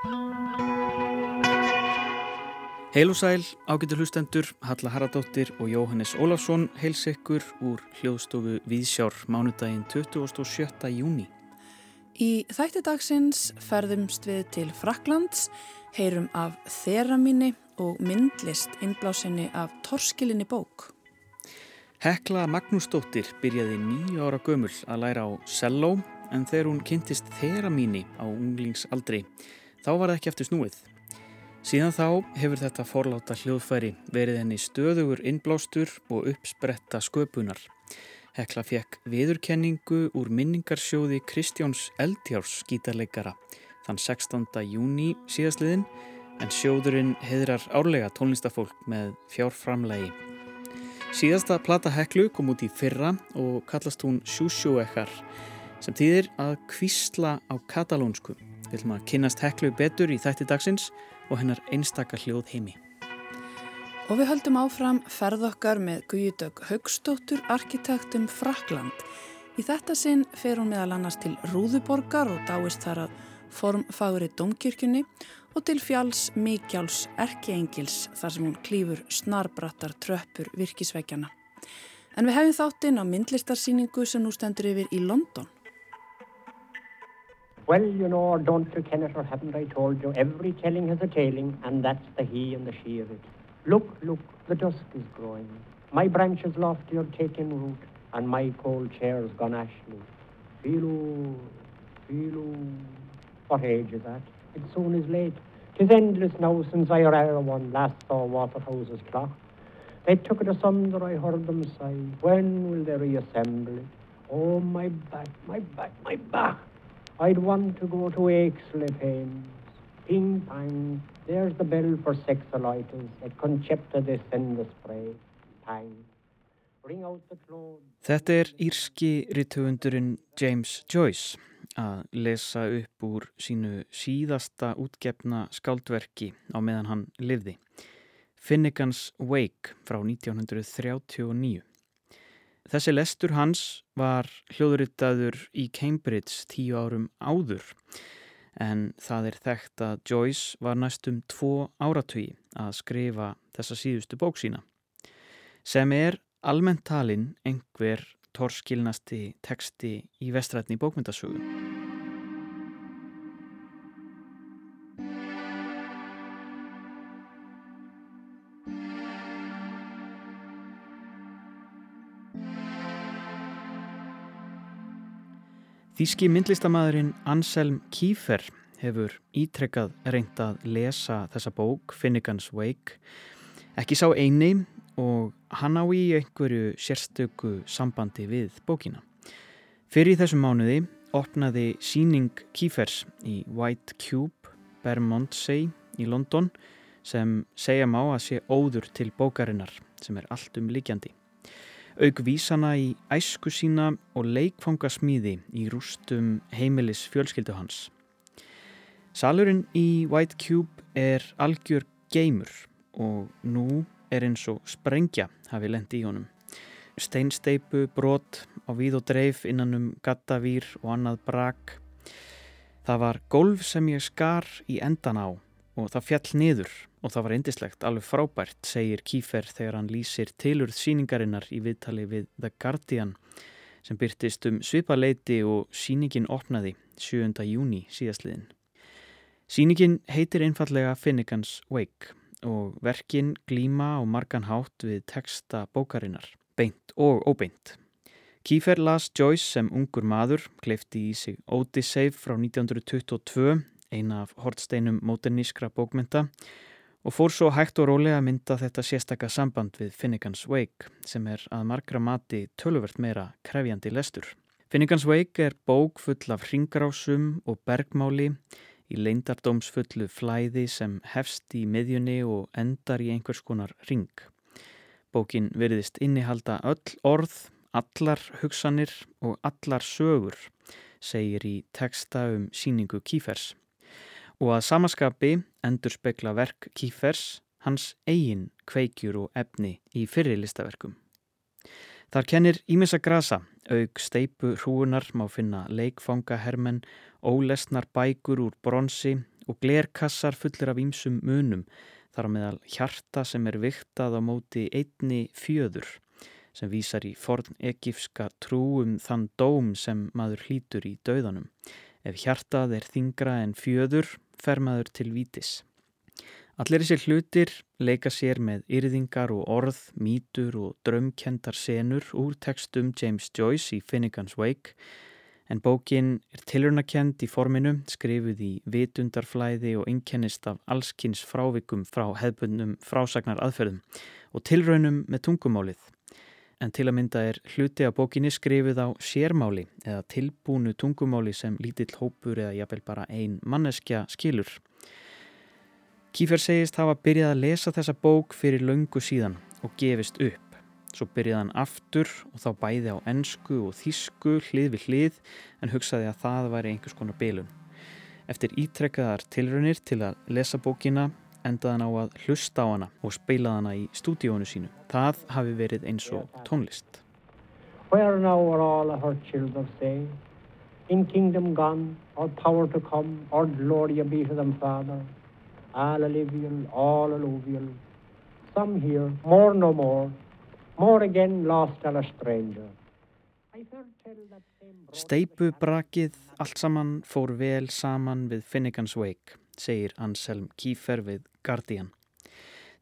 Heil og sæl, ágættur hlustendur, Halla Haraldóttir og Jóhannes Ólafsson heils ykkur úr hljóðstofu Víðsjár mánudaginn 27. júni. Í þætti dagsins ferðumst við til Fraklands, heyrum af þeramíni og myndlist innblásinni af torskilinni bók. Hekla Magnúsdóttir byrjaði nýju ára gömul að læra á selló en þegar hún kynntist þeramíni á unglingsaldri þá var það ekki eftir snúið. Síðan þá hefur þetta forláta hljóðfæri verið henni stöðugur innblástur og uppspretta sköpunar. Hekla fekk viðurkenningu úr minningarsjóði Kristjáns Eldjárs gítarleikara þann 16. júni síðastliðin en sjóðurinn heðrar árlega tónlistafólk með fjárframlegi. Síðasta plata Heklu kom út í fyrra og kallast hún Sjúsjóekar sem týðir að kvísla á katalónsku. Við viljum að kynast Heklu betur í þætti dagsins og hennar einstaka hljóð heimi. Og við höldum áfram ferð okkar með Guðjudögg Haugstóttur, arkitektum Frakland. Í þetta sinn fer hún meðal annars til Rúðuborgar og dáist þar að formfagri domkirkjunni og til fjáls Mikjáls Erkeengils þar sem hún klýfur snarbrattar tröppur virkisveikjana. En við hefum þáttinn á myndlistarsýningu sem nú stendur yfir í London. Well, you know, don't you, Kenneth, or haven't I told you, every telling has a tailing, and that's the he and the she of it. Look, look, the dusk is growing. My branches lofty are taking root, and my cold chair's gone ashly. Feeloo, feeloo. What age is that? It soon is late. Tis endless now since I or one last saw Waterhouse's clock. They took it asunder, I heard them sigh. When will they reassemble it? Oh, my back, my back, my back. I'd want to go to Aixley Fames. Ping pang, there's the bell for sexolitis. At Concepta de Senda Spray. Pang. Þetta er írski rittöfundurinn James Joyce að lesa upp úr sínu síðasta útgefna skáldverki á meðan hann livði. Finnegans Wake frá 1939. Þessi lestur hans var hljóðurittaður í Cambridge tíu árum áður en það er þekkt að Joyce var næstum tvo áratví að skrifa þessa síðustu bók sína sem er almennt talinn einhver torskilnasti teksti í vestrætni bókmyndasögu. Þíski myndlistamæðurinn Anselm Kiefer hefur ítrekkað reynd að lesa þessa bók, Finnegans Wake. Ekki sá eini og hann á í einhverju sérstöku sambandi við bókina. Fyrir þessum mánuði opnaði síning Kiefers í White Cube, Bermondsey í London sem segja má að sé óður til bókarinnar sem er allt um líkjandi auk vísana í æsku sína og leikfangasmíði í rústum heimilis fjölskyldu hans. Salurinn í White Cube er algjör geymur og nú er eins og sprengja hafi lendi í honum. Steinsteipu, brot á víð og dreif innan um gattavýr og annað brak. Það var golf sem ég skar í endan á og það fjall niður og það var eindislegt, alveg frábært, segir Kífer þegar hann lýsir tilurð síningarinnar í viðtali við The Guardian sem byrtist um svipaleiti og síningin opnaði 7. júni síðastliðin. Síningin heitir einfallega Finnegans Wake og verkin glíma og margan hátt við texta bókarinnar, beint og óbeint. Kífer las Joyce sem ungur maður, kleifti í sig Odyssey frá 1922, eina af hortsteinum móternískra bókmynda og fór svo hægt og rólega að mynda þetta sérstakka samband við Finnegans Wake sem er að margra mati töluvert meira krefjandi lestur. Finnegans Wake er bók full af ringrásum og bergmáli í leindardómsfullu flæði sem hefst í miðjunni og endar í einhvers konar ring. Bókin veriðist innihalda öll orð, allar hugsanir og allar sögur, segir í teksta um síningu Kífers og að samaskapi endur spekla verk Kífers hans eigin kveikjur og efni í fyrri listaverkum. Þar kennir Ímessa Grasa, auk steipu hrúunar má finna leikfangahermen, ólesnar bækur úr bronsi og glerkassar fullir af ímsum munum þar meðal hjarta sem er viktað á móti einni fjöður sem vísar í forn egifska trúum þann dóm sem maður hlítur í dauðanum. Ef hjartað er þingra en fjöður fer maður til vítis. Allir þessi hlutir leika sér með yrðingar og orð, mítur og drömkendar senur úr textum James Joyce í Finnegan's Wake en bókin er tilrunakend í forminu, skrifuð í vitundarflæði og innkennist af allskynns frávikum frá hefbundnum frásagnar aðferðum og tilraunum með tungumálið. En til að mynda er hluti af bókinni skrifuð á sérmáli eða tilbúnu tungumáli sem lítill hópur eða jafnvel bara ein manneskja skilur. Kífer segist hafa byrjað að lesa þessa bók fyrir laungu síðan og gefist upp. Svo byrjaði hann aftur og þá bæði á ennsku og þísku hlið við hlið en hugsaði að það væri einhvers konar bylun. Eftir ítrekkaðar tilraunir til að lesa bókina endaði hann á að hlusta á hana og speilaði hana í stúdíónu sínu. Það hafi verið eins og tónlist. Where now are all her children say In kingdom gone, all power to come, all glory be to them father all alluvial, all alluvial, some here, more no more, more again lost and a stranger. Steipu brakið allt saman fór vel saman við Finnegans Wake, segir Anselm Kífer við Guardian.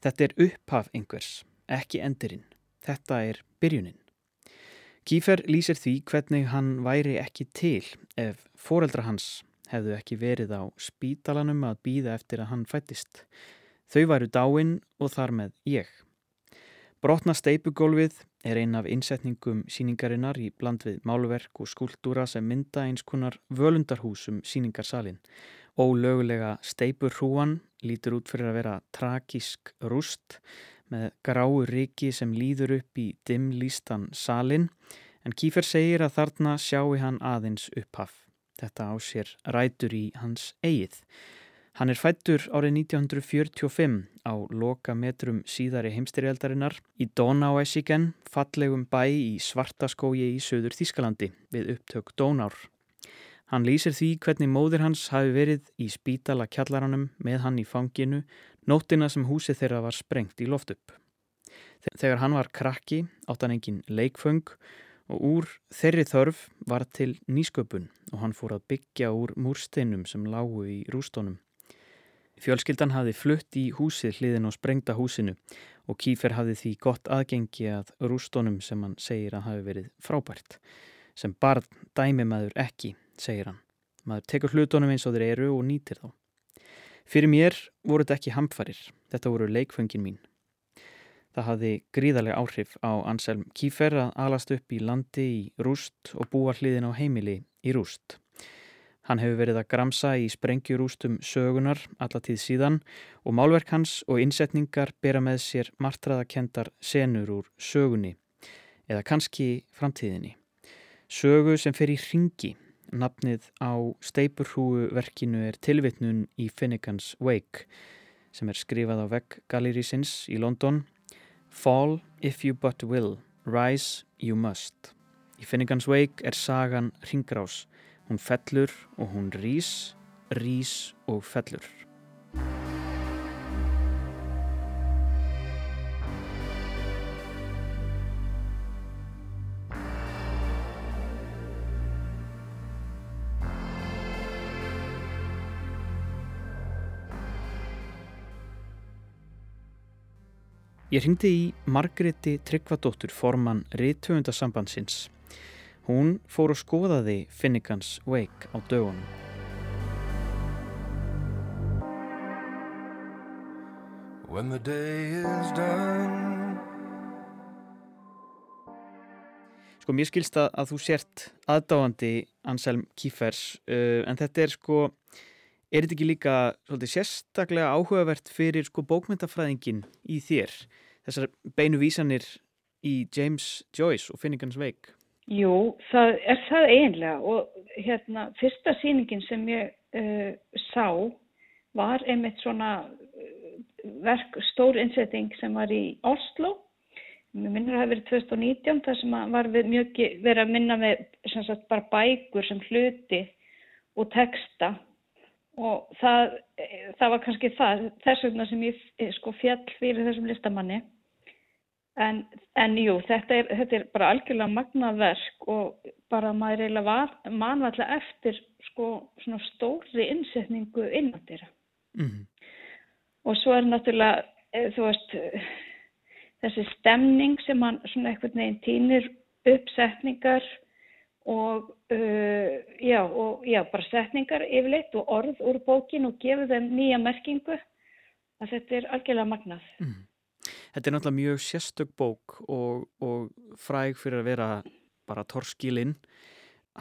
Þetta er upphaf einhvers, ekki endurinn. Þetta er byrjunin. Kífer lýsir því hvernig hann væri ekki til ef foreldra hans hefðu ekki verið á spítalanum að býða eftir að hann fættist. Þau væru dáinn og þar með ég. Brotna steipugólfið er ein af innsetningum síningarinnar í bland við málverk og skúltúra sem mynda eins konar völundarhúsum síningarsalinn. Ólögulega steipur hrúan lítur út fyrir að vera trakísk rúst með gráu riki sem líður upp í dimlýstan salinn en Kífer segir að þarna sjáu hann aðeins upphaf. Þetta á sér rætur í hans eigið. Hann er fættur árið 1945 á loka metrum síðari heimstyrjaldarinnar í Donauesíken, fallegum bæ í Svartaskógi í söður Þískalandi við upptök Donár. Hann lýsir því hvernig móðir hans hafi verið í spítala kjallaranum með hann í fanginu nóttina sem húsið þeirra var sprengt í loft upp. Þegar hann var krakki átt hann engin leikföng og úr þeirri þörf var til nýsköpun og hann fór að byggja úr múrsteinum sem lágu í rústónum. Fjölskyldan hafði flutt í húsið hliðin á sprengta húsinu og Kífer hafði því gott aðgengi að rústónum sem hann segir að hafi verið frábært. Sem barn dæmi maður ekki, segir hann. Maður tekur hlutónum eins og þeir eru og nýtir þá. Fyrir mér voru þetta ekki hamfarir, þetta voru leikföngin mín. Það hafði gríðarlega áhrif á Anselm Kífer að alast upp í landi í rúst og búa hliðin á heimili í rúst. Hann hefur verið að gramsa í sprengjurústum sögunar allatíð síðan og málverk hans og innsetningar bera með sér martraðakendar senur úr sögunni eða kannski framtíðinni. Sögu sem fer í ringi. Nafnið á steipurhúu verkinu er tilvitnun í Finnegans Wake sem er skrifað á vegg Gallerísins í London Fall if you but will, rise you must. Í Finnegans Wake er sagan ringrás. Hún fellur og hún rís, rís og fellur. Ég ringdi í Margreti Tryggvadóttur formann Ríðtöfundasambandsins. Hún fór að skoða því Finnegans Wake á dögunum. Sko mér skilst að þú sért aðdáandi Anselm Kífers uh, en þetta er sko Er þetta ekki líka svolítið, sérstaklega áhugavert fyrir sko, bókmyndafræðingin í þér? Þessar beinu vísanir í James Joyce og Finnegans Wake? Jú, það er það eiginlega og hérna fyrsta síningin sem ég uh, sá var einmitt svona uh, verk, stór innsetting sem var í Oslo. Mér minnir að það hefði verið 2019 þar sem var mjög verið að minna með sagt, bara bækur sem hluti og texta og það, það var kannski það, þess vegna sem ég sko fjall fyrir þessum listamanni en, en jú, þetta er, þetta er bara algjörlega magnaverk og bara maður eiginlega var manvallega eftir sko svona stóri innsetningu innandira mm -hmm. og svo er náttúrulega eh, þú veist þessi stemning sem hann svona eitthvað neginn týnir uppsetningar og, uh, já, og já, bara setningar yfirleitt og orð úr bókin og gefur þeim nýja merkingu að þetta er algjörlega magnað. Mm. Þetta er náttúrulega mjög sérstök bók og, og fræg fyrir að vera bara torskilinn.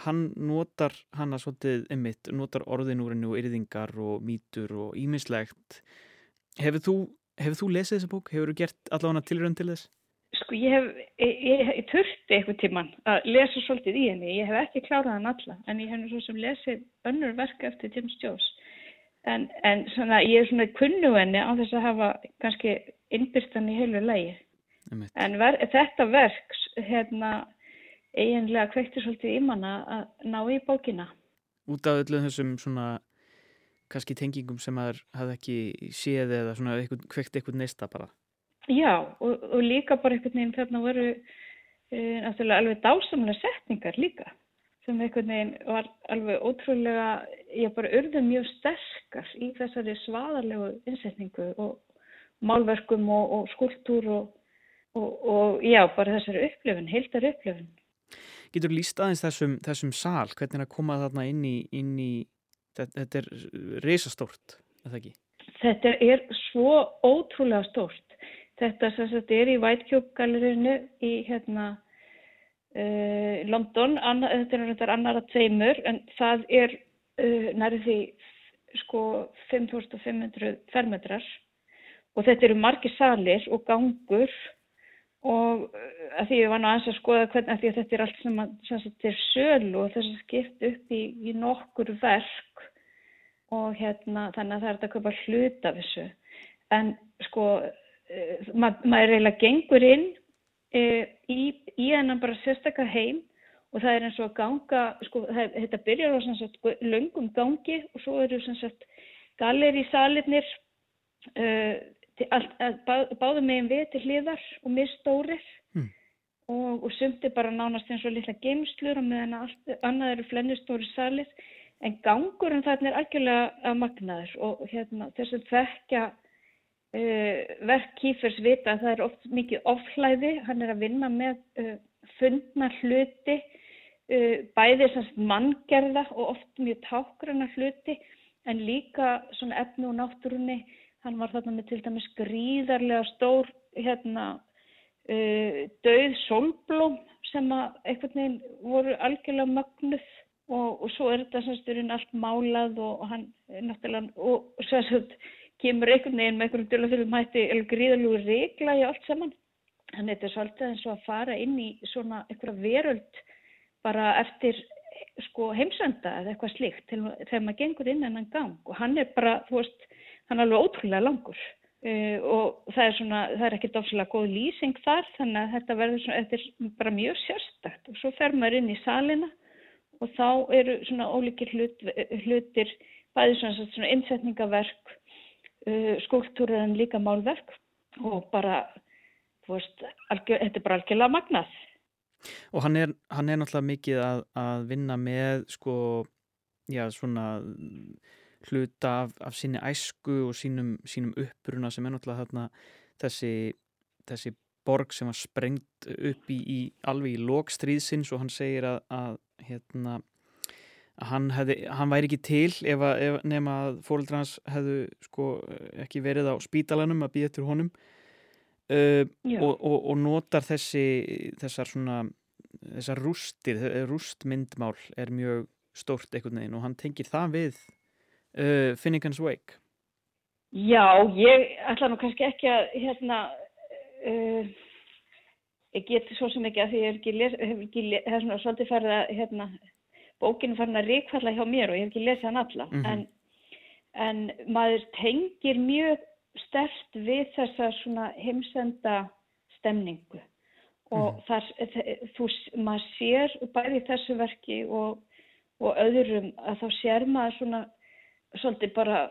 Hann notar hanna svolítið ymitt, notar orðin úr hennu og yrðingar og mítur og ímislegt. Hefur þú, hefur þú lesið þessa bók? Hefur þú gert allavega tilrönd til þess? Sko ég hef, ég, ég, ég þurfti eitthvað tíman að lesa svolítið í henni, ég hef ekki klárað hann alla, en ég hef nú svo sem lesið önnur verka eftir Tim Stjós. En, en svona, ég er svona kunnu henni á þess að hafa kannski innbyrstan í heilu lægi. En ver, þetta verk, hérna, eiginlega kveikti svolítið í manna að ná í bókina. Út af öllu þessum svona, kannski tengingum sem maður hafði ekki séð eða svona kveikti eitthvað neista bara. Já, og, og líka bara einhvern veginn þarna voru e, náttúrulega alveg dásamlega setningar líka sem einhvern veginn var alveg ótrúlega, ég bara urði mjög sterkar í þessari svaðarlegu innsetningu og málverkum og, og skúltúr og, og já, bara þessari upplifun, heildar upplifun. Getur líst aðeins þessum, þessum sál, hvernig það koma þarna inn í, inn í þetta, þetta er reysastórt, er það ekki? Þetta er svo ótrúlega stórt Þetta sagt, er í gallerinu í hérna, uh, London, Anna, þetta er náttúrulega annar að tveimur en það er uh, nærið því sko 5500 fermetrar og þetta eru margi salir og gangur og uh, að því ég var náttúrulega að skoða hvernig að, að þetta er allt sem, að, þetta er sölu og þess að skipt upp í, í nokkur verk. Og hérna þannig að það er að köpa hlut af þessu. En sko Eh, mað, maður eiginlega gengur inn e, í, í hennan bara sérstaklega heim og það er eins og að ganga, sko, það, þetta byrjar á sagt, löngum gangi og svo eru galeri í salitnir uh, eh, bá, báðum megin við til hliðar og mistórir mm. og, og sumt er bara nánast eins og litla geimslur og meðan allt, annað eru flennistóri salir. En gangurinn þarna er algjörlega að magnaður og hérna, þess að þekkja Uh, verk Kífers vita að það er oft mikið oflæði, hann er að vinna með uh, fundna hluti, uh, bæði manngerða og oft mjög tákrana hluti en líka svona efnu og náttúrunni, hann var þarna með til dæmis gríðarlega stór hérna, döð solblóm sem að einhvern veginn voru algjörlega mögnuð og, og svo er þetta semsturinn allt málað og, og hann náttúrulega og, þetta kemur einhvern veginn með einhverjum dölafylgum hætti gríðalúi regla í allt saman. Þannig að þetta er svolítið eins og að fara inn í svona einhverja veröld bara eftir sko heimsenda eða eitthvað slíkt þegar maður gengur inn en hann gang og hann er bara, þú veist, hann er alveg ótrúlega langur uh, og það er svona, það er ekkert ofslega góð lýsing þar þannig að þetta verður svona, þetta er bara mjög sérstakt og svo fer maður inn í salina og þá eru svona ólíkir hlut, hlutir, bæði svona, svona innsetningaverk uh, skúltúrur en líka málverk og bara, þú veist, algjör, þetta er bara algjörlega magnað. Og hann er, hann er náttúrulega mikið að, að vinna með sko, já, svona hluta af, af síni æsku og sínum, sínum uppruna sem er náttúrulega þarna þessi, þessi borg sem var sprengt upp í, í alveg í lókstríðsins og hann segir að, að hérna hann, hefði, hann væri ekki til ef að, ef, nema að fóröldra hans hefðu sko ekki verið á spítalanum að býja til honum. Uh, og, og, og notar þessi þessar svona þessar rústir, rústmyndmál er mjög stórt einhvern veginn og hann tengir það við uh, Finnegans Wake? Já, ég ætla nú kannski ekki að hérna uh, ég get svo sem ekki að því ég hef ekki, hef ekki það er svona svolítið færð að hérna bókinu farin að ríkfalla hjá mér og ég hef ekki lesið hann alla. Mm -hmm. en, en maður tengir mjög stert við þessa svona heimsenda stemningu. Og mm þar, þú, maður sér bæði þessu verki og, og öðrum að þá sér maður svona svolítið bara,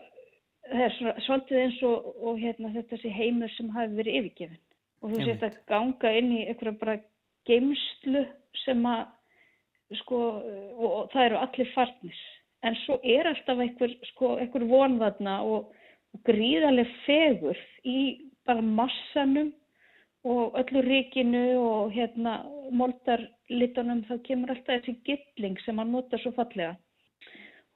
er svolítið eins og, og hérna, þetta sé heimur sem hafi verið yfirgefin og þú sést að ganga inn í einhverja bara geimslu sem að sko og, og það eru allir farnir. En svo er alltaf einhver, sko, einhver vonðarna og, og gríðarlega fegur í bara massanum og öllu ríkinu og hérna moldarlitunum þá kemur alltaf þessi gilling sem hann nota svo fallega.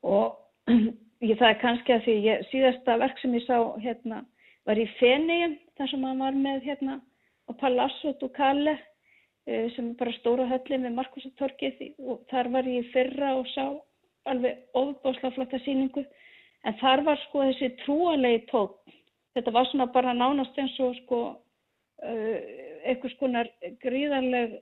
Og ég, það er kannski að því ég, síðasta verk sem ég sá hérna var í Fenniðin þar sem hann var með hérna á Palazzo Ducale eh, sem er bara stóra höllin við Markusatorkið og þar var ég fyrra og sá alveg ofbásla flotta síningu en þar var sko þessi trúalegi tótt þetta var svona bara nánast eins og sko uh, einhvers konar gríðarleg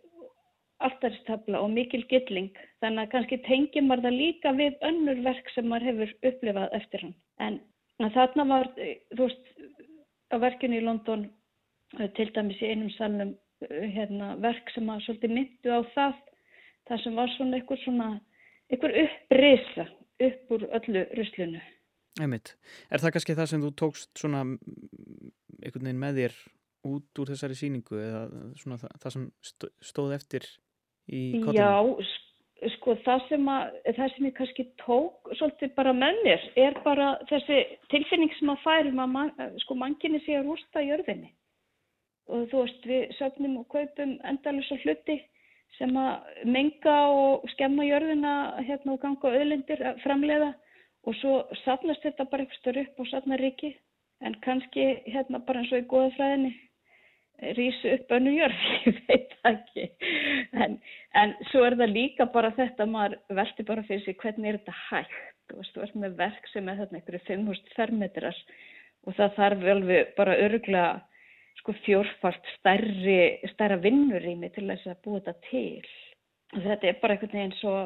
alltaristabla og mikil gilling þannig að kannski tengjum maður það líka við önnur verk sem maður hefur upplifað eftir hann en þarna var þú veist á verkinu í London eh, til dæmis í einum salnum eh, hérna, verk sem að svolítið myndu á það það sem var svona einhver svona einhver upprisa upp úr öllu ruslunu Einmitt. Er það kannski það sem þú tókst svona einhvern veginn með þér út úr þessari síningu eða svona það, það sem stóð eftir? Já, sko það sem, að, það sem ég kannski tók svolítið bara með mér er bara þessi tilfinning sem að færum að man, sko manginni sé að rústa jörðinni. Og þú veist við söfnum og kaupum endalus og hluti sem að menga og skemma jörðina hérna og ganga auðlindir framleiða. Og svo safnast þetta bara eitthvað störu upp og safnar ríki en kannski hérna bara eins og í goðafræðinni rýsu upp önnu jörð, ég veit ekki. En, en svo er það líka bara þetta, maður veldi bara fyrir sig hvernig er þetta hægt. Þú veist, þú ert með verk sem er þarna einhverju 500 fermetrar og það þarf alveg bara örgla sko fjórfart stærri stærra vinnurými til þess að búa þetta til. Og þetta er bara einhvern veginn svo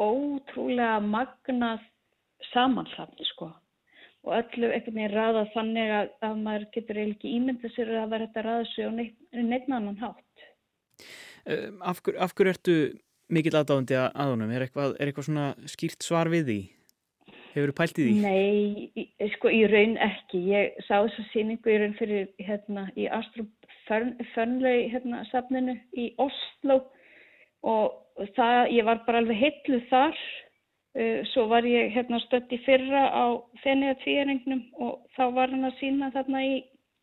ótrúlega magnað samansafn sko og öllu einhvern veginn ræða þannig að, að maður getur ekki ímynda sér að vera þetta ræða sig á neitt annan hátt. Af, hver, hverju ertu mikill aðdáðandi að honum? Er eitthvað, er eitthvað svona skýrt svar við því? Hefur þú pælt í því? Nei, sko í raun ekki. Ég sá þessa síningu í raun fyrir hérna í Astrofönlei hérna safninu í Oslo og það, ég var bara alveg heitluð þar svo var ég hérna stött í fyrra á Fenniða tvíæringnum og þá var hann að sína þarna í,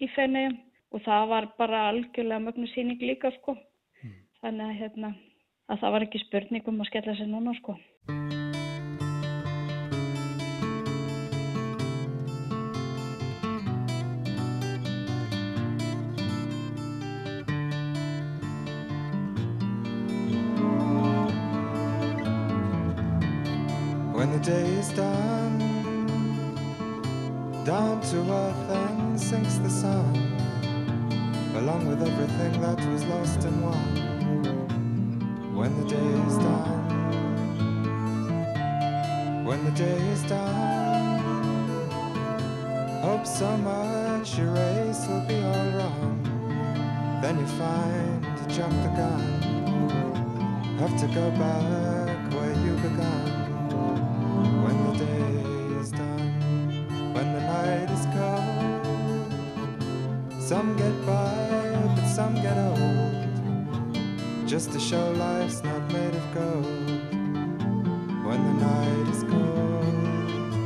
í Fenniðum og það var bara algjörlega mögnu síning líka sko. Mm. Þannig að, hérna, að það var ekki spurning um að skella sér núna sko. The day is done Down to earth and sinks the sun Along with everything that was lost and won. When the day is done When the day is done Hope so much your race will be all wrong. Then you find you jumped the gun Have to go back show life's not made of gold. When the night is cold,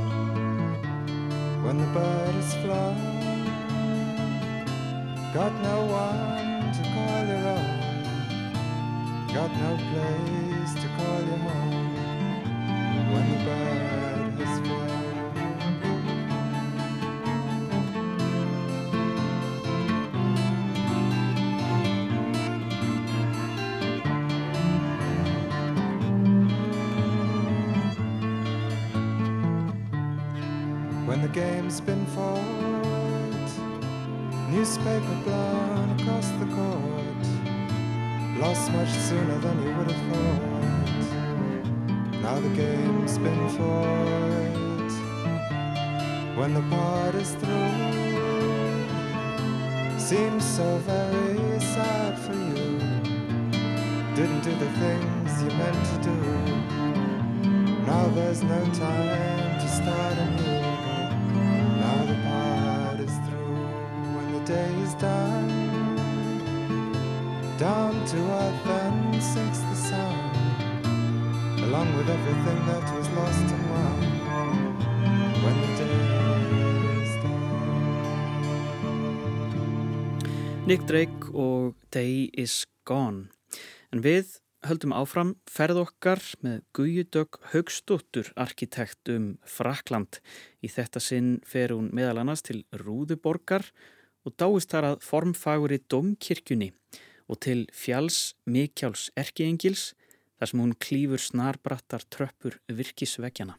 when the bird is flown, got no one to call your own, got no place to call your home. When the bird game's been fought. Newspaper blown across the court. Lost much sooner than you would have thought. Now the game's been fought. When the part is through, seems so very sad for you. Didn't do the things you meant to do. Now there's no time to start anew. Day is done. Down to earth then sinks the sun, along with everything that was lost and won. When the day is done. Nick Drake og Day is Gone. En við höldum áfram ferð okkar með Guðjudögg Haugstóttur arkitekt um Frakland. Í þetta sinn fer hún meðal annars til Rúðuborgar og dáist þar að formfaguri domkirkjunni og til fjalls Mikjáls Erkiengils þar sem hún klýfur snarbrattar tröppur virkisvegjana.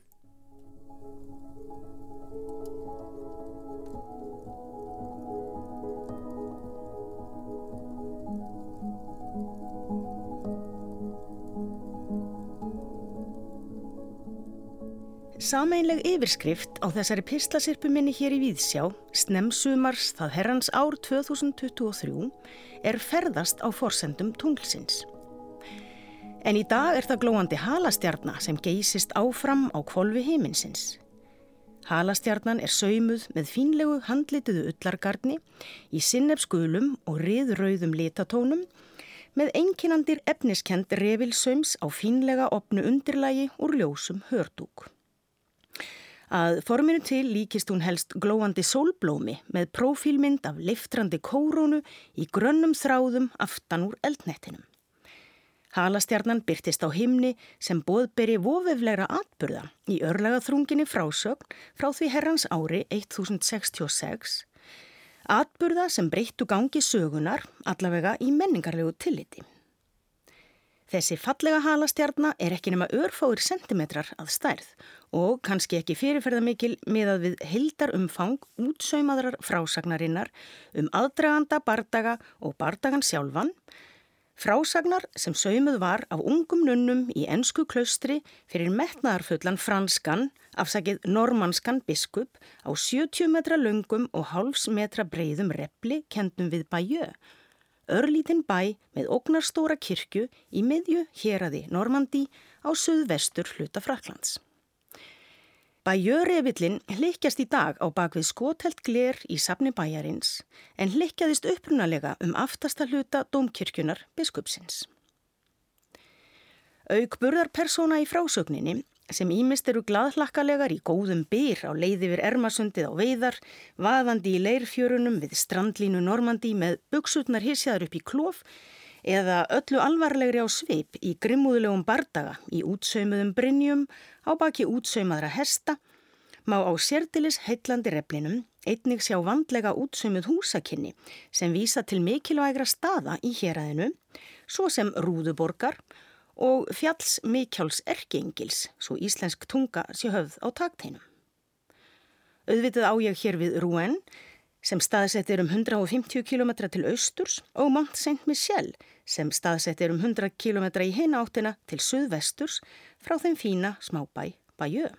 Sameinleg yfirskrift á þessari pislasirpu minni hér í Víðsjá, Snemsumars það herrans ár 2023, er ferðast á forsendum tunglsins. En í dag er það glóandi halastjarnar sem geysist áfram á kvolvi heiminsins. Halastjarnan er saumuð með fínlegu handlituðu ullargarni í sinnefsgulum og riðrauðum litatónum með einkinandir efniskend revilsaums á fínlega opnu undirlægi úr ljósum hördúk. Að forminu til líkist hún helst glóandi sólblómi með prófílmynd af liftrandi kórónu í grönnum þráðum aftan úr eldnettinum. Halastjarnan byrtist á himni sem boðberi vofeflegra atburða í örlagaþrunginni frásögn frá því herrans ári 1066. Atburða sem breyttu gangi sögunar allavega í menningarlegu tilliti. Þessi fallega halastjarnar er ekki nema örfáir sentimetrar að stærð og kannski ekki fyrirferðamikil miðað við hildar umfang útsaumaðrar frásagnarinnar um aðdraganda bardaga og bardagan sjálfan, frásagnar sem saumuð var af ungum nunnum í ennsku klaustri fyrir metnaðarfullan franskan, afsakið normanskan biskup á 70 metra lungum og hálfs metra breyðum repli kendum við bæjö örlítinn bæ með ógnarstóra kirkju í miðju héræði Normandi á söðvestur hluta Fraklands. Bæjörefillin hlikkjast í dag á bakvið skotelt gler í safni bæjarins en hlikkjaðist upprunalega um aftasta hluta domkirkjunar biskupsins. Auk burðarpersona í frásögninni sem ímist eru gladhlakkalegar í góðum byr á leið yfir Ermasundið á veiðar, vaðandi í leirfjörunum við strandlínu Normandi með buksutnar hissjaður upp í klof eða öllu alvarlegri á sveip í grimmúðulegum bardaga í útsaumuðum brinjum á baki útsaumaðra hesta, má á sérdilis heitlandi replinum einnig sjá vandlega útsaumuð húsakinni sem vísa til mikilvægra staða í héræðinu, svo sem rúðuborgar og fjalls Mikjáls Erkengils, svo íslensk tunga sé höfð á takteinum. Auðvitað á ég hér við Rouen, sem staðsett er um 150 km til austurs og Mont Saint-Michel, sem staðsett er um 100 km í heina áttina til suðvesturs frá þeim fína smábæ Bajö.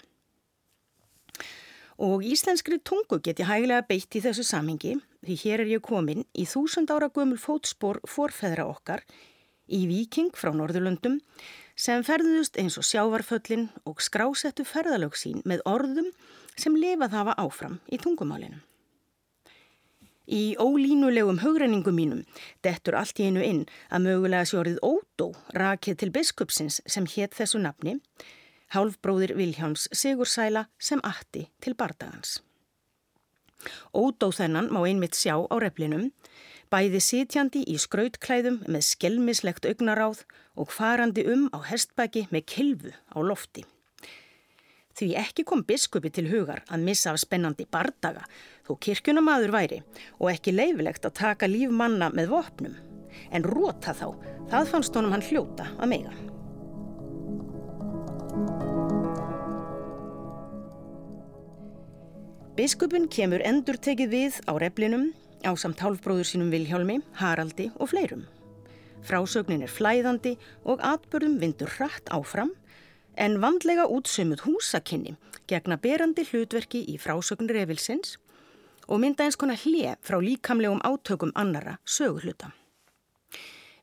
Og íslenskri tungu get ég hægilega beitt í þessu samhengi því hér er ég komin í þúsund ára gömul fótspor forfeðra okkar í Viking frá Norðurlöndum sem ferðust eins og sjávarföllin og skrásettu ferðalög sín með orðum sem lifað hafa áfram í tungumálinu. Í ólínulegum hugrenningum mínum dettur allt í einu inn að mögulega sjórið Ódó rakið til biskupsins sem hétt þessu nafni, hálfbróðir Viljáns Sigursæla sem atti til bardagans. Ódó þennan má einmitt sjá á replinum bæði sitjandi í skrautklæðum með skelmislegt augnaráð og farandi um á hestbæki með kilvu á lofti. Því ekki kom biskupi til hugar að missa af spennandi bardaga þó kirkjunamaður væri og ekki leifilegt að taka líf manna með vopnum. En róta þá, það fannst honum hann hljóta að meiga. Biskupin kemur endur tekið við á replinum á samt hálfbróður sínum Vilhjálmi, Haraldi og fleirum. Frásögnin er flæðandi og atbörðum vindur hratt áfram en vandlega útsömuð húsakinni gegna berandi hlutverki í frásögn Revilsins og mynda eins konar hlje frá líkamlegum átökum annara söguhluta.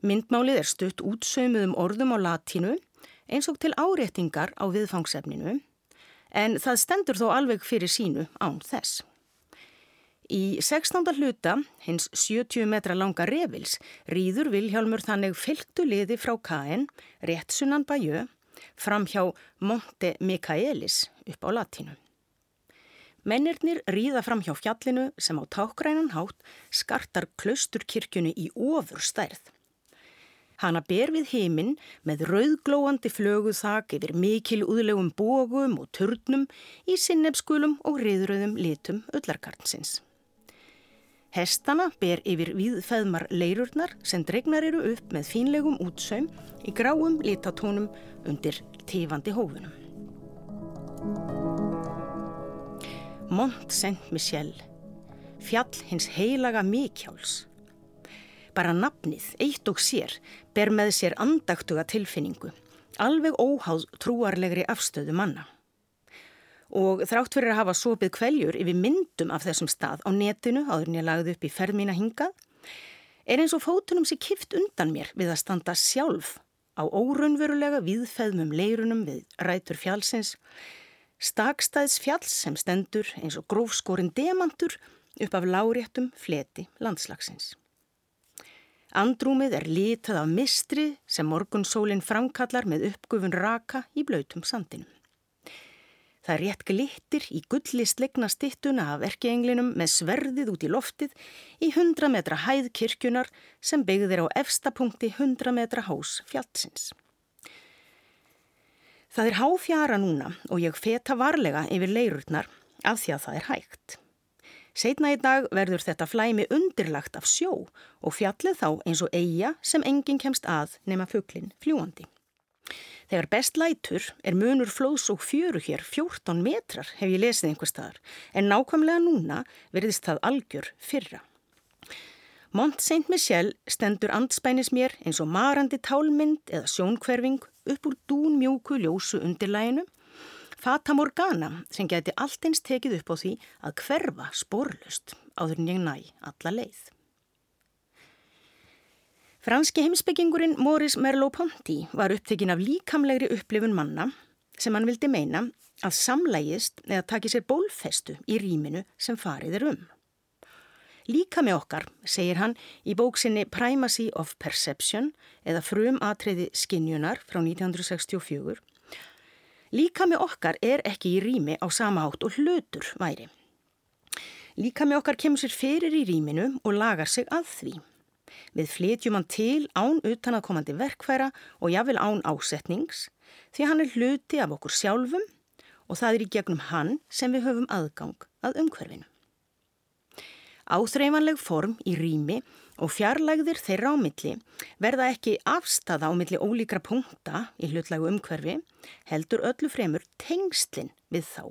Myndmálið er stutt útsömuðum orðum á latínu eins og til áréttingar á viðfangsefninu En það stendur þó alveg fyrir sínu án þess. Í 16. hluta, hins 70 metra langa revils, rýður Vilhjálmur þannig fylgtu liði frá Kain, rétt sunnan Bajö, fram hjá Monte Michaelis upp á latinu. Mennirnir rýða fram hjá fjallinu sem á tákgrænan hátt skartar klausturkirkjunu í ofur stærð. Hanna ber við heiminn með rauðglóandi flöguðþak yfir mikil úðlegum bógum og turnum í sinnefskulum og riðröðum litum öllarkarnsins. Hestana ber yfir viðfæðmar leirurnar sem dregnar eru upp með fínlegum útsaum í gráum litatónum undir tífandi hófunum. Mont Saint-Michel, fjall hins heilaga Mikjáls. Bara nafnið, eitt og sér, ber með sér andaktuga tilfinningu, alveg óháð trúarlegri afstöðu manna og þrátt fyrir að hafa sopið kveljur yfir myndum af þessum stað á netinu áður en ég lagði upp í ferð mín að hinga er eins og fótunum sér kift undan mér við að standa sjálf á óraunverulega viðfæðmum leirunum við rætur fjálsins stakstæðs fjáls sem stendur eins og grófskorinn demantur upp af láréttum fleti landslagsins. Andrúmið er litað af mistri sem morgunsólinn framkallar með uppgufun raka í blöytum sandinum. Það rétt glittir í gulli slegna stittuna af erkeenglinum með sverðið út í loftið í 100 metra hæð kirkjunar sem byggðir á efstapunkti 100 metra hás fjallsins. Það er háfjara núna og ég feta varlega yfir leirurnar af því að það er hægt. Seitna í dag verður þetta flæmi undirlagt af sjó og fjallið þá eins og eiga sem enginn kemst að nema fugglin fljúandi. Þegar best lætur er munur flóðs og fjöru hér 14 metrar hef ég lesið einhver staðar en nákvæmlega núna verðist það algjör fyrra. Mont Saint-Michel stendur andspænis mér eins og marandi tálmynd eða sjónkverfing upp úr dún mjóku ljósu undirlæginu. Fata Morgana sem geti allt eins tekið upp á því að hverfa sporlust áður en ég næ alla leið. Franski heimsbyggingurinn Maurice Merleau-Ponty var upptekinn af líkamlegri upplifun manna sem hann vildi meina að samlægist eða taki sér bólfestu í rýminu sem farið er um. Líka með okkar, segir hann í bóksinni Primacy of Perception eða frum atriði skinjunar frá 1964, líka með okkar er ekki í rými á sama átt og hlutur væri. Líka með okkar kemur sér fyrir í rýminu og lagar sig að því. Við flytjum hann til án utanakomandi verkfæra og jáfnvel án ásetnings því hann er hluti af okkur sjálfum og það er í gegnum hann sem við höfum aðgang að umhverfinu. Áþreifanleg form í rými og fjarlægðir þeirra á milli verða ekki afstafa á milli ólíkra punkta í hlutlægu umhverfi heldur öllu fremur tengslinn við þá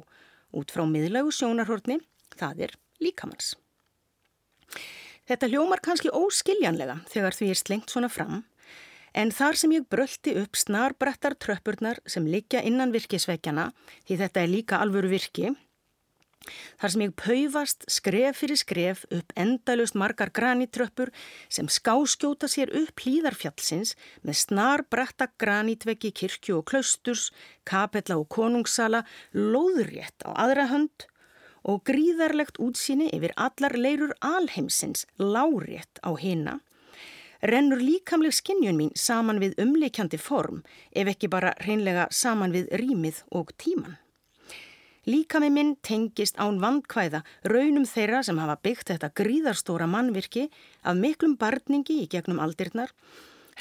út frá miðlægu sjónarhortni, það er líkamanns. Þetta hljómar kannski óskiljanlega þegar því er slengt svona fram, en þar sem ég bröldi upp snarbrettar tröppurnar sem liggja innan virkisveikjana, því þetta er líka alvöru virki, þar sem ég paufast skref fyrir skref upp endalust margar granitröppur sem skáskjóta sér upp hlýðarfjallsins með snarbretta granitveggi kirkju og klausturs, kapella og konungssala, lóðrétt á aðra hönd og gríðarlegt útsýni yfir allar leirur alheimsins lárétt á hina, rennur líkamleg skinnjun mín saman við umleikjandi form ef ekki bara hreinlega saman við rýmið og tíman. Líkami minn tengist án vandkvæða raunum þeirra sem hafa byggt þetta gríðarstóra mannvirki af miklum barningi í gegnum aldirnar,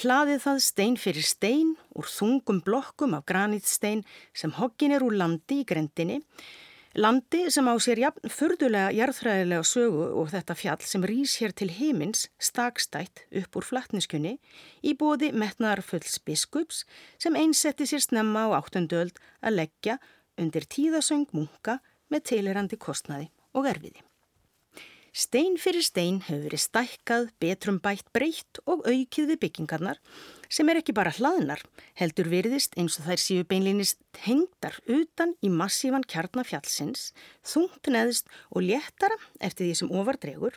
hlaðið það stein fyrir stein úr þungum blokkum af granítstein sem hoggin er úr landi í grendinni, Landi sem á sér jafn fördulega jarðfræðilega sögu og þetta fjall sem rýs hér til heimins stakstætt upp úr flatniskunni í bóði metnaðar fulls biskups sem einsetti sér snemma á áttundöld að leggja undir tíðasöng munka með teilirandi kostnaði og erfiði. Stein fyrir stein hefur verið stækkað, betrum bætt breytt og aukið við byggingarnar sem er ekki bara hlaðnar, heldur virðist eins og þær séu beinlýnist hengdar utan í massífan kjarnafjallsins, þungt neðst og léttara eftir því sem ofardregur,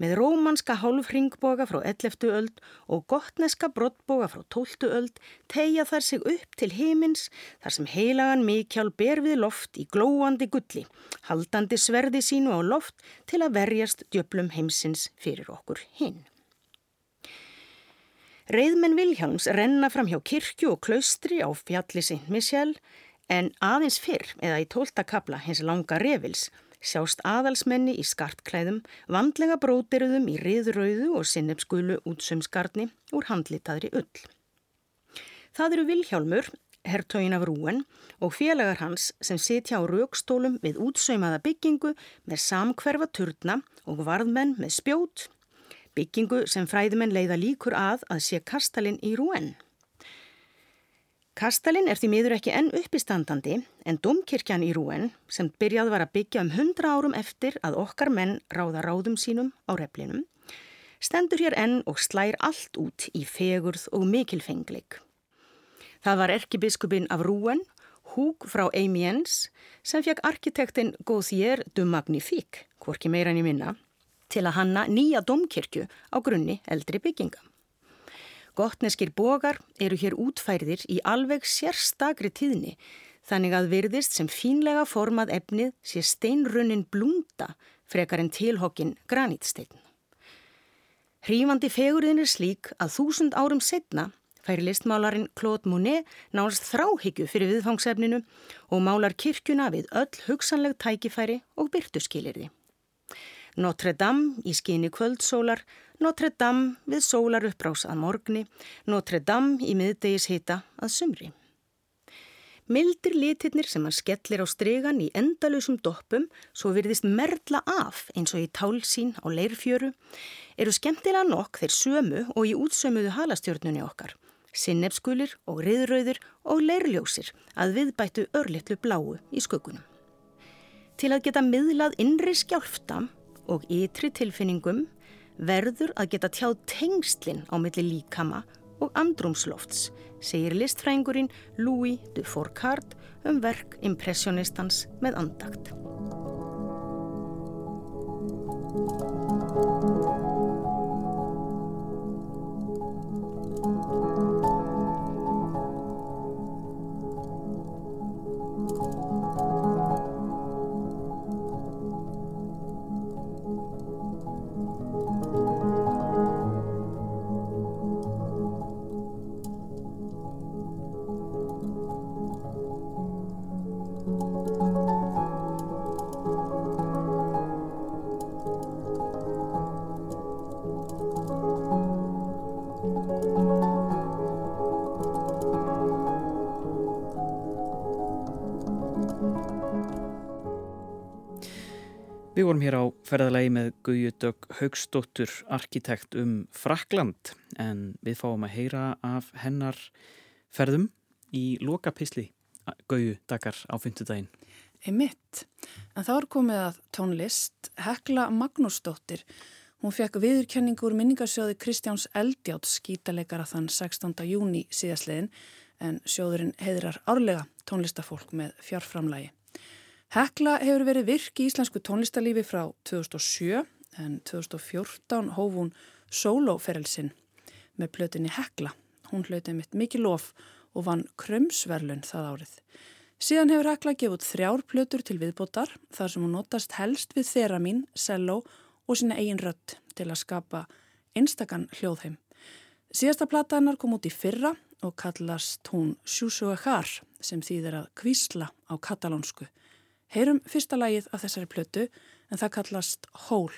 með rómanska hálfringboga frá 11. öld og gottneska brottboga frá 12. öld tegja þar sig upp til heimins þar sem heilagan mikjál ber við loft í glóandi gulli, haldandi sverði sínu á loft til að verjast djöplum heimsins fyrir okkur hinn. Reyðmenn Vilhjálms renna fram hjá kirkju og klaustri á fjalli St. Michel en aðeins fyrr eða í tólta kabla hins langa revils sjást aðalsmenni í skartklæðum, vandlega brótiruðum í riðrauðu og sinnefskulu útsumskarni úr handlitaðri ull. Það eru Vilhjálmur, herrtögin af Rúen og félagar hans sem sitja á raukstólum við útsaumaða byggingu með samkverfa turna og varðmenn með spjót, byggingu sem fræðumenn leiða líkur að að sé kastalinn í Rúen. Kastalinn er því miður ekki enn uppistandandi en domkirkjan í Rúen sem byrjað var að byggja um hundra árum eftir að okkar menn ráða ráðum sínum á replinum stendur hér enn og slær allt út í fegurð og mikilfengleik. Það var erkibiskupin af Rúen, Húg frá Amiens, sem fekk arkitektin Gauthier du Magnifique, hvorki meira en í minna, til að hanna nýja domkirkju á grunni eldri bygginga. Gottneskir bogar eru hér útfærðir í alveg sérstakri tíðni þannig að virðist sem fínlega formað efnið sé steinrunnin blúnda frekar en tilhokkin granítsteinn. Hrífandi fegurðin er slík að þúsund árum setna færi listmálarinn Claude Monet nánast þráhyggju fyrir viðfangsefninu og málar kirkjuna við öll hugsanleg tækifæri og byrtuskilirði. Notre Dame í skyni kvöldsólar, Notre Dame við sólar uppbrás að morgni, Notre Dame í miðdegis hita að sumri. Mildir litirnir sem hann skellir á stregan í endalusum doppum svo virðist merla af eins og í tálsín á leirfjöru eru skemmtilega nokk þeir sömu og í útsömuðu halastjörnunni okkar. Sinnefskulir og riðröður og leirljósir að viðbættu örlittlu bláu í skökunum. Til að geta miðlað innri skjálfta og ytri tilfinningum verður að geta tjáð tengslinn á milli líkama og andrumslofts, segir listfrængurinn Louis de Fourcade um verk impressionistans með andagt. Ferðalagi með Guðjudögg Haugstóttur, arkitekt um Frakland en við fáum að heyra af hennar ferðum í lokapisli Guðju dagar á fymtudaginn. Emitt, en þá er komið að tónlist Hekla Magnúsdóttir. Hún fekk viðurkenningur minningarsjóði Kristjáns Eldjátt skítalegara þann 16. júni síðaslegin en sjóðurinn heiðrar árlega tónlistafólk með fjárframlægi. Hekla hefur verið virk í íslensku tónlistarlífi frá 2007 en 2014 hóf hún sólóferelsinn með plötinni Hekla. Hún hlautið mitt mikið lof og vann krömsverlun það árið. Síðan hefur Hekla gefið þrjár plötur til viðbótar þar sem hún notast helst við þeramin, selló og sína eigin rött til að skapa einstakann hljóðheim. Síðasta plata hennar kom út í fyrra og kallast hún Sjúsuegar sem þýðir að kvísla á katalónsku. Heyrum fyrsta lagið af þessari plötu en það kallast Hól.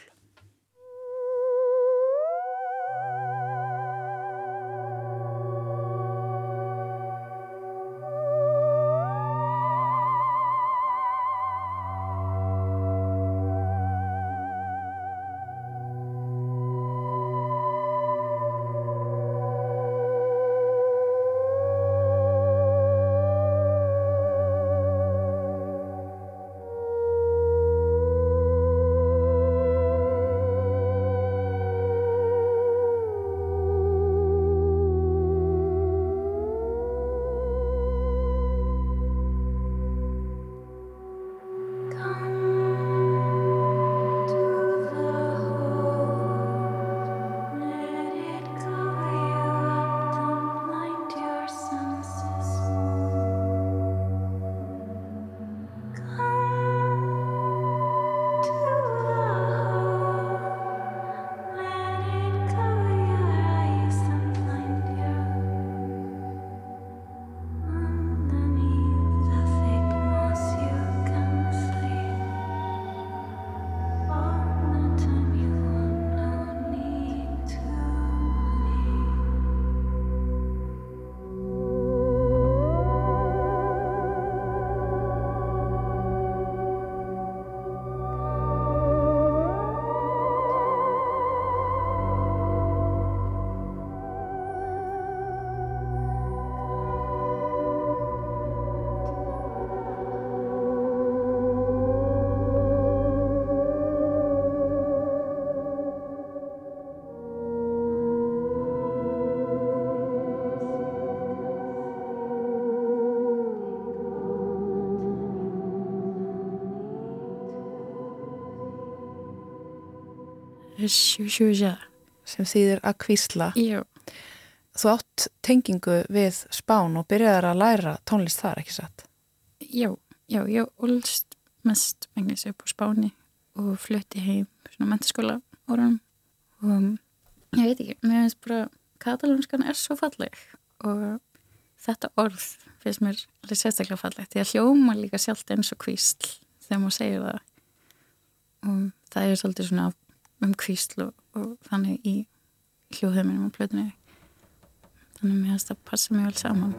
Sem þýðir að kvísla. Já, Þú átt tengingu við spán og byrjaðar að læra tónlist þar, ekki satt? já, já, ég ólst mest megnis upp á Spáni og flutti heim svona mentaskóla árum og ég veit ekki, mér finnst bara katalónskan er svo falleg og þetta orð finnst mér alveg sérstaklega fallegt því að hljóma líka sjálft eins og kvísl þegar maður segir það og það er svolítið svona um kvísl og, og þannig í hljóðheiminum og plötunni. Þannig að mér finnst það passa mjög vel saman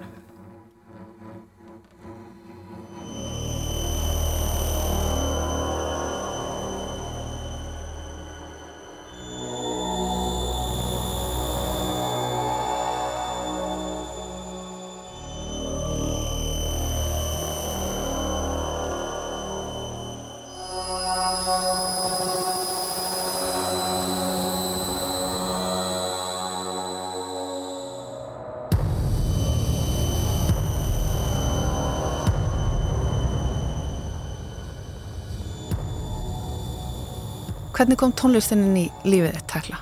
Hvernig kom tónlistininn í lífið þitt, Tekla?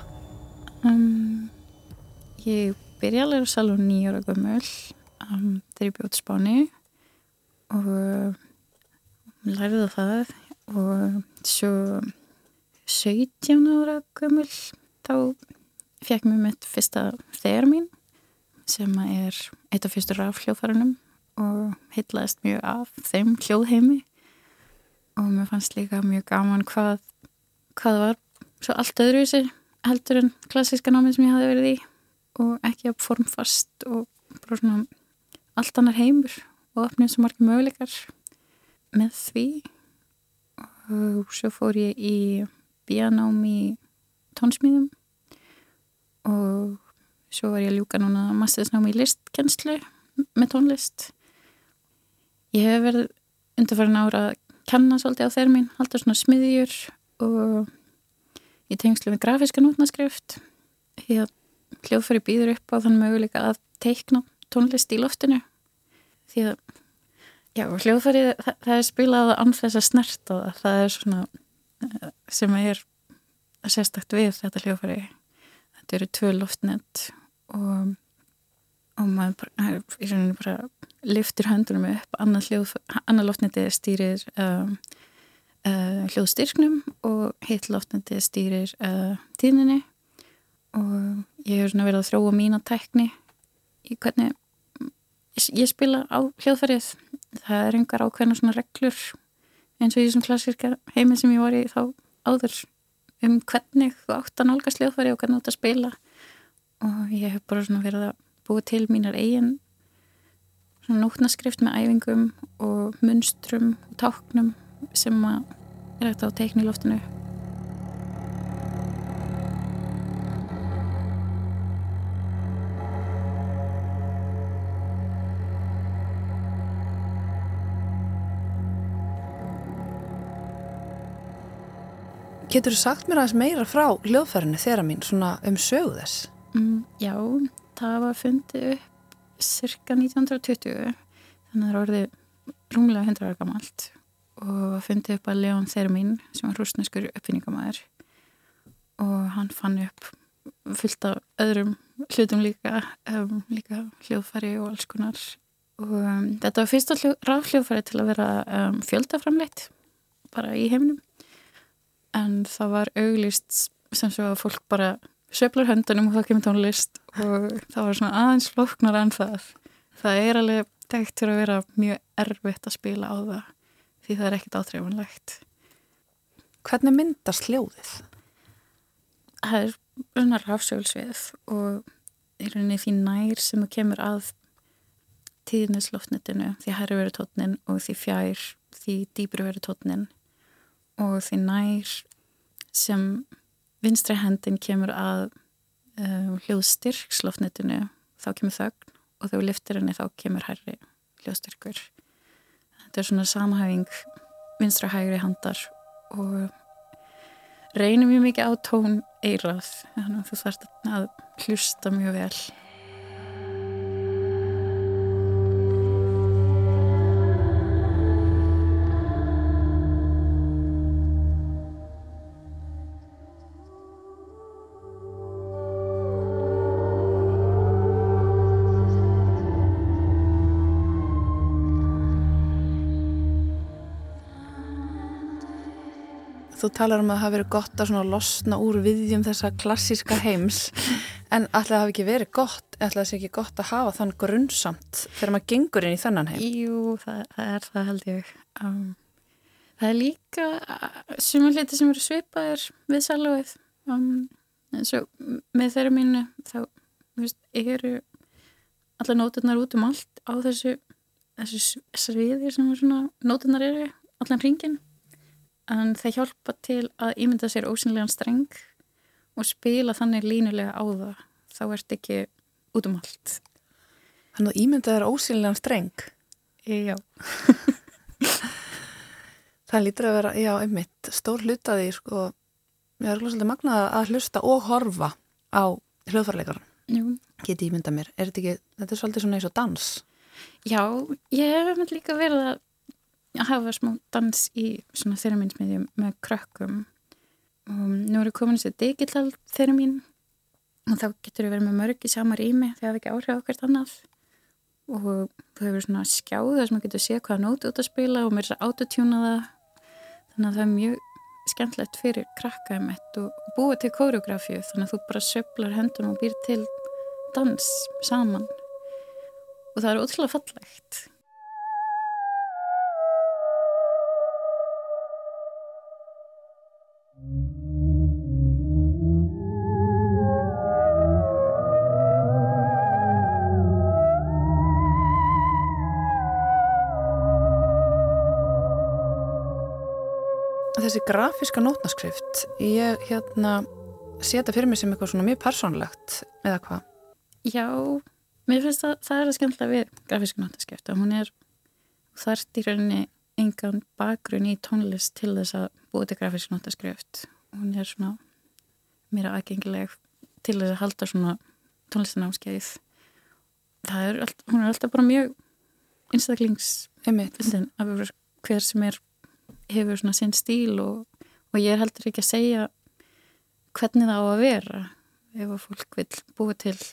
Um, ég byrja að læra salun nýjóra gömul um, þegar ég bjóð spáni og lærði það og svo 17 ára gömul þá fekk mér mitt fyrsta þegar mín sem er eitt af fyrstu rafhljóðfærunum og heitlaðist mjög af þeim hljóðheimi og mér fannst líka mjög gaman hvað hvað var svo allt öðruvísi heldur en klassíska námið sem ég hafi verið í og ekki að formfast og bara svona allt annar heimur og opnið svo margir möguleikar með því. Og svo fór ég í bíanám í tónsmíðum og svo var ég að ljúka núna mastersnámi í listkenslu með tónlist. Ég hef verið undarfærin ára að kenna svolítið á þeir mín, alltaf svona smiðjur og í tengslu við grafíska nótnaskrift því að hljóðfæri býður upp á þann möguleika að teikna tónlist í loftinu. Því að já, hljóðfæri það, það er spilað án þess að snerta það, það er svona eh, sem er sérstakt við þetta hljóðfæri. Þetta eru tvö loftnett og, og maður bara, í rauninni bara liftir höndunum upp. Annað, annað loftnetti stýrir um, uh, hljóðstyrknum og heitt loftnetti stýrir uh, tíðninni. Og ég hefur svona verið að þróa mína tækni í hvernig ég, spila á hljóðfærið það er einhver ákveðna svona reglur eins og í þessum klassíska heimi sem ég var í þá áður um hvernig þú átt að nálgast hljóðfæri og hvernig þú átt að spila. Og ég hef bara svona verið að búa til mínar eigin svona nótnaskrift með æfingum og munstrum og táknum sem er hægt á teikni í loftinu Getur þú sagt mér aðeins meira frá hljóðfærinu þeirra mín, svona um sögu þess? mm, Já, það var fundið upp cirka 1920 þannig að það er orðið rúmlega 100 ára gamalt og var fundið upp að Leon Thermin sem var rúsneskur uppfinningamæður og hann fann upp fullt af öðrum hlutum líka um, líka hljóðfæri og alls konar. Og um, þetta var fyrsta hljó, rafhljóðfæri til að vera um, fjöldaframleitt bara í heiminum. En það var auglist sem svo að fólk bara söflar höndunum og það kemur tónlist. Og það var svona aðeins flóknar en það. Það er alveg tekt til að vera mjög erfitt að spila á það því það er ekkit áþreifanlegt. Hvernig myndast hljóðið? það er unnar rafsjálfsvið og í rauninni því nær sem það kemur að tíðnisloftnetinu því herri verið tótnin og því fjær því dýbri verið tótnin og því nær sem vinstri hendin kemur að uh, hljóðstyrksloftnetinu þá kemur þögn og þegar liftir henni þá kemur herri hljóðstyrkur þetta er svona samhæfing vinstra hægri handar og reynir mjög mikið á tón eirað þannig að þú þarfst að hlusta mjög vel þú talar um að það hafi verið gott að losna úr viðjum þessa klassíska heims en það hafi ekki verið gott það sé ekki gott að hafa þann grunnsamt þegar maður gengur inn í þennan heim Jú, það, það er það held ég. Um, það er líka sumar hluti sem eru svipaðir við salóið. Um, eins og með þeirra mínu þá þú veist, eru allar nóturnar út um allt á þessu, þessu sviði sem er svona, nóturnar eru allan ringin. En það hjálpa til að ímynda sér ósynlegan streng og spila þannig línulega á það. Þá ert ekki út um allt. Þannig að ímyndað er ósynlegan streng Já. Það lítur að vera, já, einmitt, stór hlutaði, sko, ég er alveg svolítið magnað að hlusta og horfa á hljóðfarleikaran, Jú. geti ímyndað mér. Er þetta ekki, þetta er svolítið svona eins og dans? Já, ég hef með líka verið að hafa smá dans í svona þeirraminsmiðjum með krökkum. Og nú er ég komin þessi digital þeirramin og þá getur við verið með mörg í sama rými þegar það ekki áhrif okkar annað. Og þú hefur svona skjáð þar sem maður getur séð hvaða nót út að spila og mér er að autotjúna það. Þannig að það er mjög skemmtilegt fyrir krakkaðum mitt og búa til kóreografíu þannig að þú bara söflar höndum og býr til dans saman. Og það er ótrúlega fallegt Þessi grafíska nótnaskrift, ég hérna setja fyrir mig sem eitthvað svona mjög persónlegt eða hvað? Já, mér finnst það, það er að skemmtilega við grafísku náttaskeft að hún er þarft í rauninni engan bakgrunn í tónlist til þess að búið til grafísku náttaskrift hún er svona meira aðgengileg til þess að halda svona tónlistanámskeið það er, allt, hún er alltaf bara mjög einstaklings af hver sem er hefur svona sinn stíl og, og ég er heldur ekki að segja hvernig það á að vera. Ef að fólk vil búið til að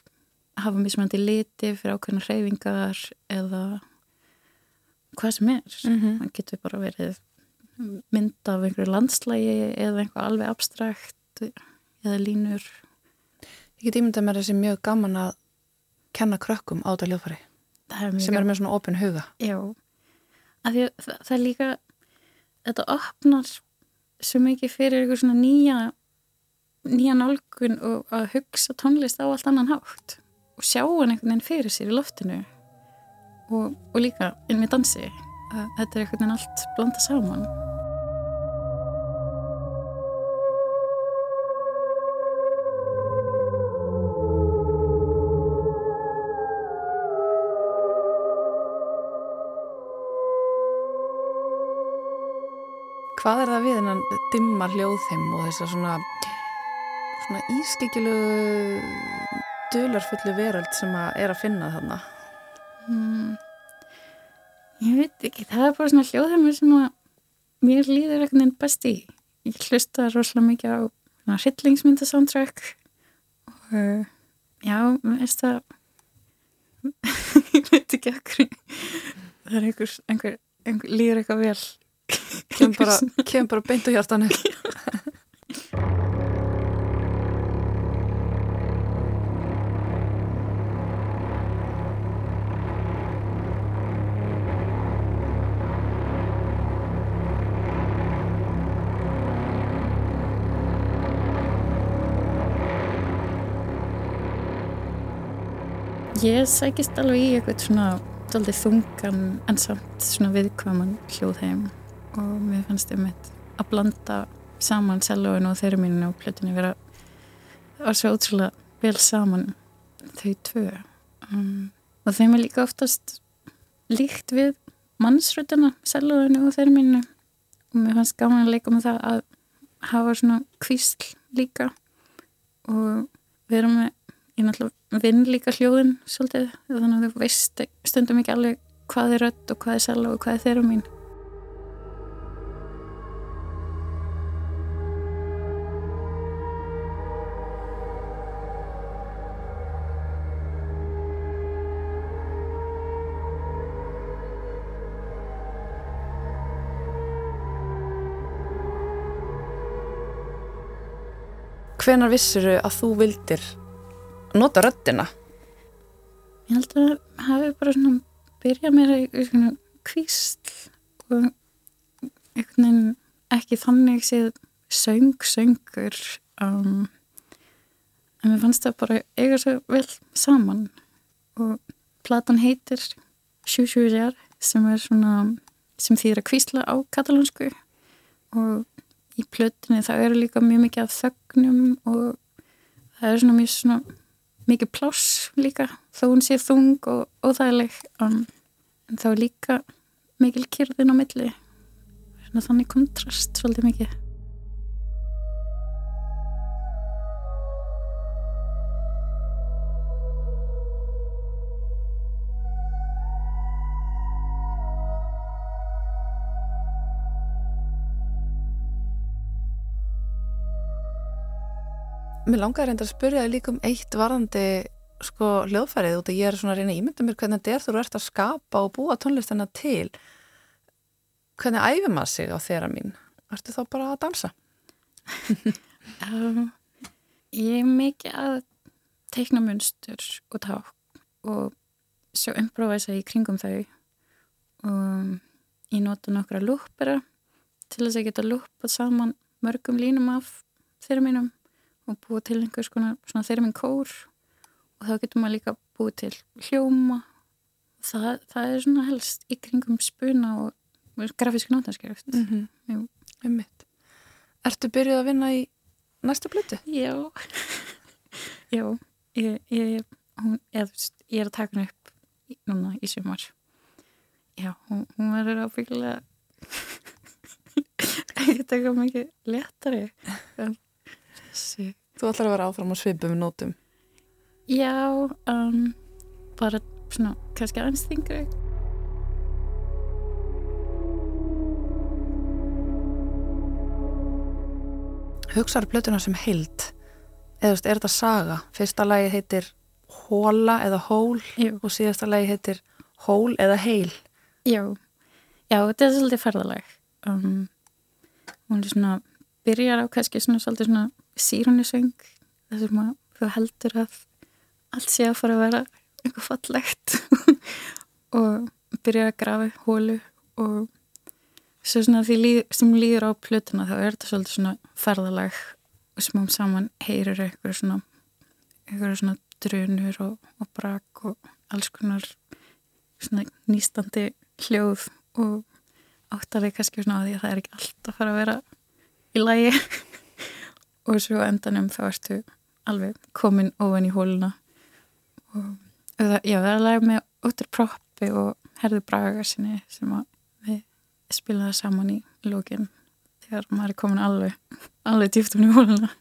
hafa mismandi liti fyrir ákveðna hreyfingar eða hvað sem er. Mm -hmm. það getur bara verið mynd af einhverju landslægi eða einhver alveg abstrakt eða línur. Ég get ímyndað mér þessi mjög gaman að kenna krökkum á þetta hljóðfari það sem er með svona opin huga. Já, að það, það er líka, þetta opnar svo mikið fyrir einhver svona nýja, nýja nálgun og að hugsa tónlist á allt annan hátt og sjá hann einhvern veginn fyrir sér í loftinu og, og líka inn með dansi, að þetta er einhvern veginn allt blanda saman. Hvað er það við hennan dimma hljóðheim og þessa svona, svona ískikilegu dularfullu veröld sem að er að finna þarna? Mm, ég veit ekki, það er bara svona hljóðheimur sem að mér líður einhvern veginn best í. Ég hlusta rosalega mikið á svona hryllingsmyndasoundtrack og já, mér veist það ég veit ekki okkur það er einhver, einhver, einhver líður eitthvað vel Kem bara, kem bara beint á hjartanu. Ég sækist alveg í eitthvað svona þungan en samt svona viðkvaman hljóðheim og mér fannst um að blanda saman selóinu og þeirri mínu og plötinu vera að svo ótrúlega vel saman þau tvö. Um, og þeim er líka oftast líkt við mannsrötuna selóinu og þeirri mínu. Og mér fannst gaman að leika með það að hafa svona kvísl líka. Og vera með ég náttúrulega vinn líka hljóðin svolítið, þannig að þú veist stundum ekki alveg hvað er rött og hvað er selva og hvað er þeirra mín hvenar vissuru að þú vildir nota röddina? Ég held að það hafi bara svona byrjað mér svona kvísl og veginn ekki þannig séð söng, söngur um, en mér fannst það bara eiga svo vel saman og platan heitir Sjúsjújar sem er svona sem þýðir að kvísla á katalónsku og í plötunni það eru líka mjög mikið af þögnum og það er svona mjög svona mikið pláss líka þó hún sé þung og óþægileg en þá líka mikil kyrðin á milli. Svona þannig kontrast svolítið mikið Mér langar reyndar að spyrja þig líka um eitt varandi sko hljóðfærið út og ég er svona að reyna að ímynda mér hvernig þetta er þú ert að skapa og búa tónlistina til. Hvernig æfum maður sig á þeirra mín? Ertu þá bara að dansa? um, Ég er mikið að teikna munstur og ták og svo improvisa í kringum þau. Og ég nota nokkra lúpera til þess að geta lúpað saman mörgum línum af þeirra mínum og búið til einhvers konar svona þeirra minn kór og þá getur maður líka búið til hljóma. Það, það er svona helst í kringum spuna og grafísk nótanskrift Mm -hmm. Ummitt Ertu byrjuð að vinna í næsta blötu? Já. Já. Ég, ég, hún, ég, ég er að taka henni upp núna í sumar. Já, hún, hún verður ábyggilega ekki taka mikið léttari. En þessi Þú ætlar að vera áfram á svipum nótum. Já, um, bara svona kannski aðeins þingri Hugsaður blötuna sem heild? Eða þú veist, er þetta saga? Fyrsta lagi heitir Hóla eða Hól Jú. og síðasta lagi heitir Hól eða Heil. Já, já, þetta er svolítið ferðalag. Um, hún er svona byrjar á kannski svona svolítið svona sírunisöng þess að maður- þú heldur að allt sé að fara að vera eitthvað fallegt og byrjar að grafa hólu og svo svona því líð, sem líður á plötuna þá er þetta svolítið svona ferðalag og smám saman heyrir eitthvað svona eitthvað svona drunur og, og brak og alls konar svona nýstandi hljóð og áttar þig kannski svona á því að það er ekki allt að fara að vera í lagi og svo endanum þá ertu alveg komin ofan í hóluna. Og það, já, það er að laga með útur proppi og herðu braga sinni sem við spilum það saman í lókin þegar maður er komin alveg alveg ofan í hóluna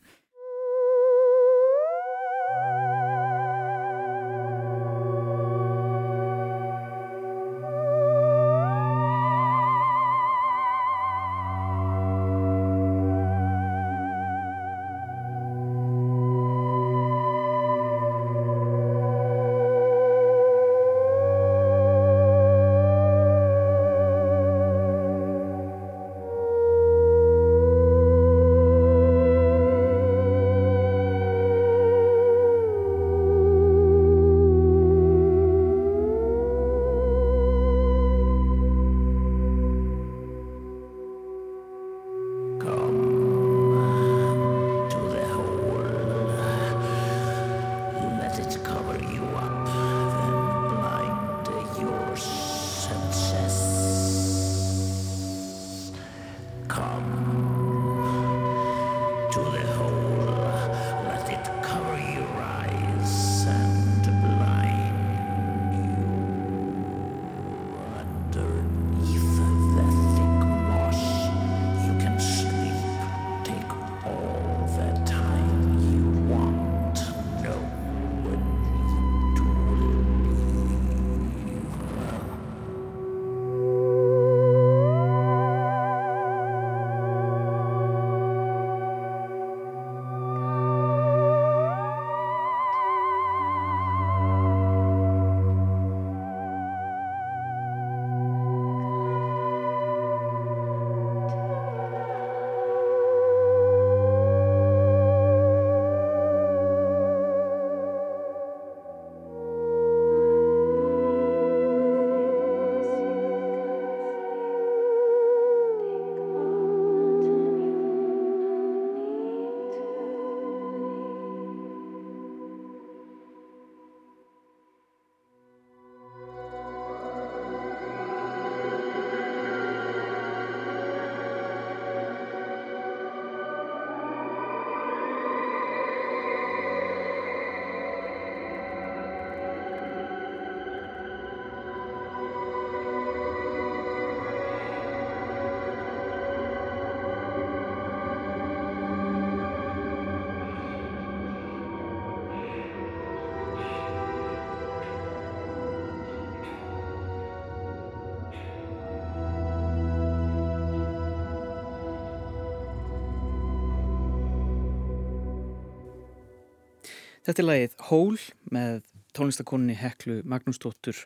Þetta er lagið Hól með tónlistakonni Heklu Magnúsdóttur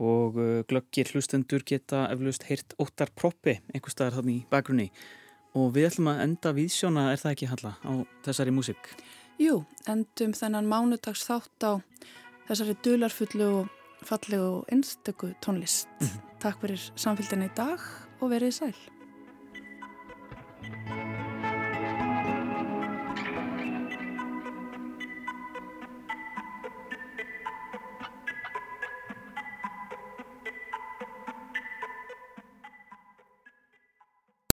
og uh, glöggir hlustendur geta eflaust heyrt óttar proppi einhver staðar þannig í bakgrunni og við ætlum að enda viðsjóna, er það ekki Halla, á þessari músik? Jú, endum þennan mánudags þátt á þessari dularfullu og fallegu og einstöku tónlist. Takk fyrir samfélgina í dag og verið sæl.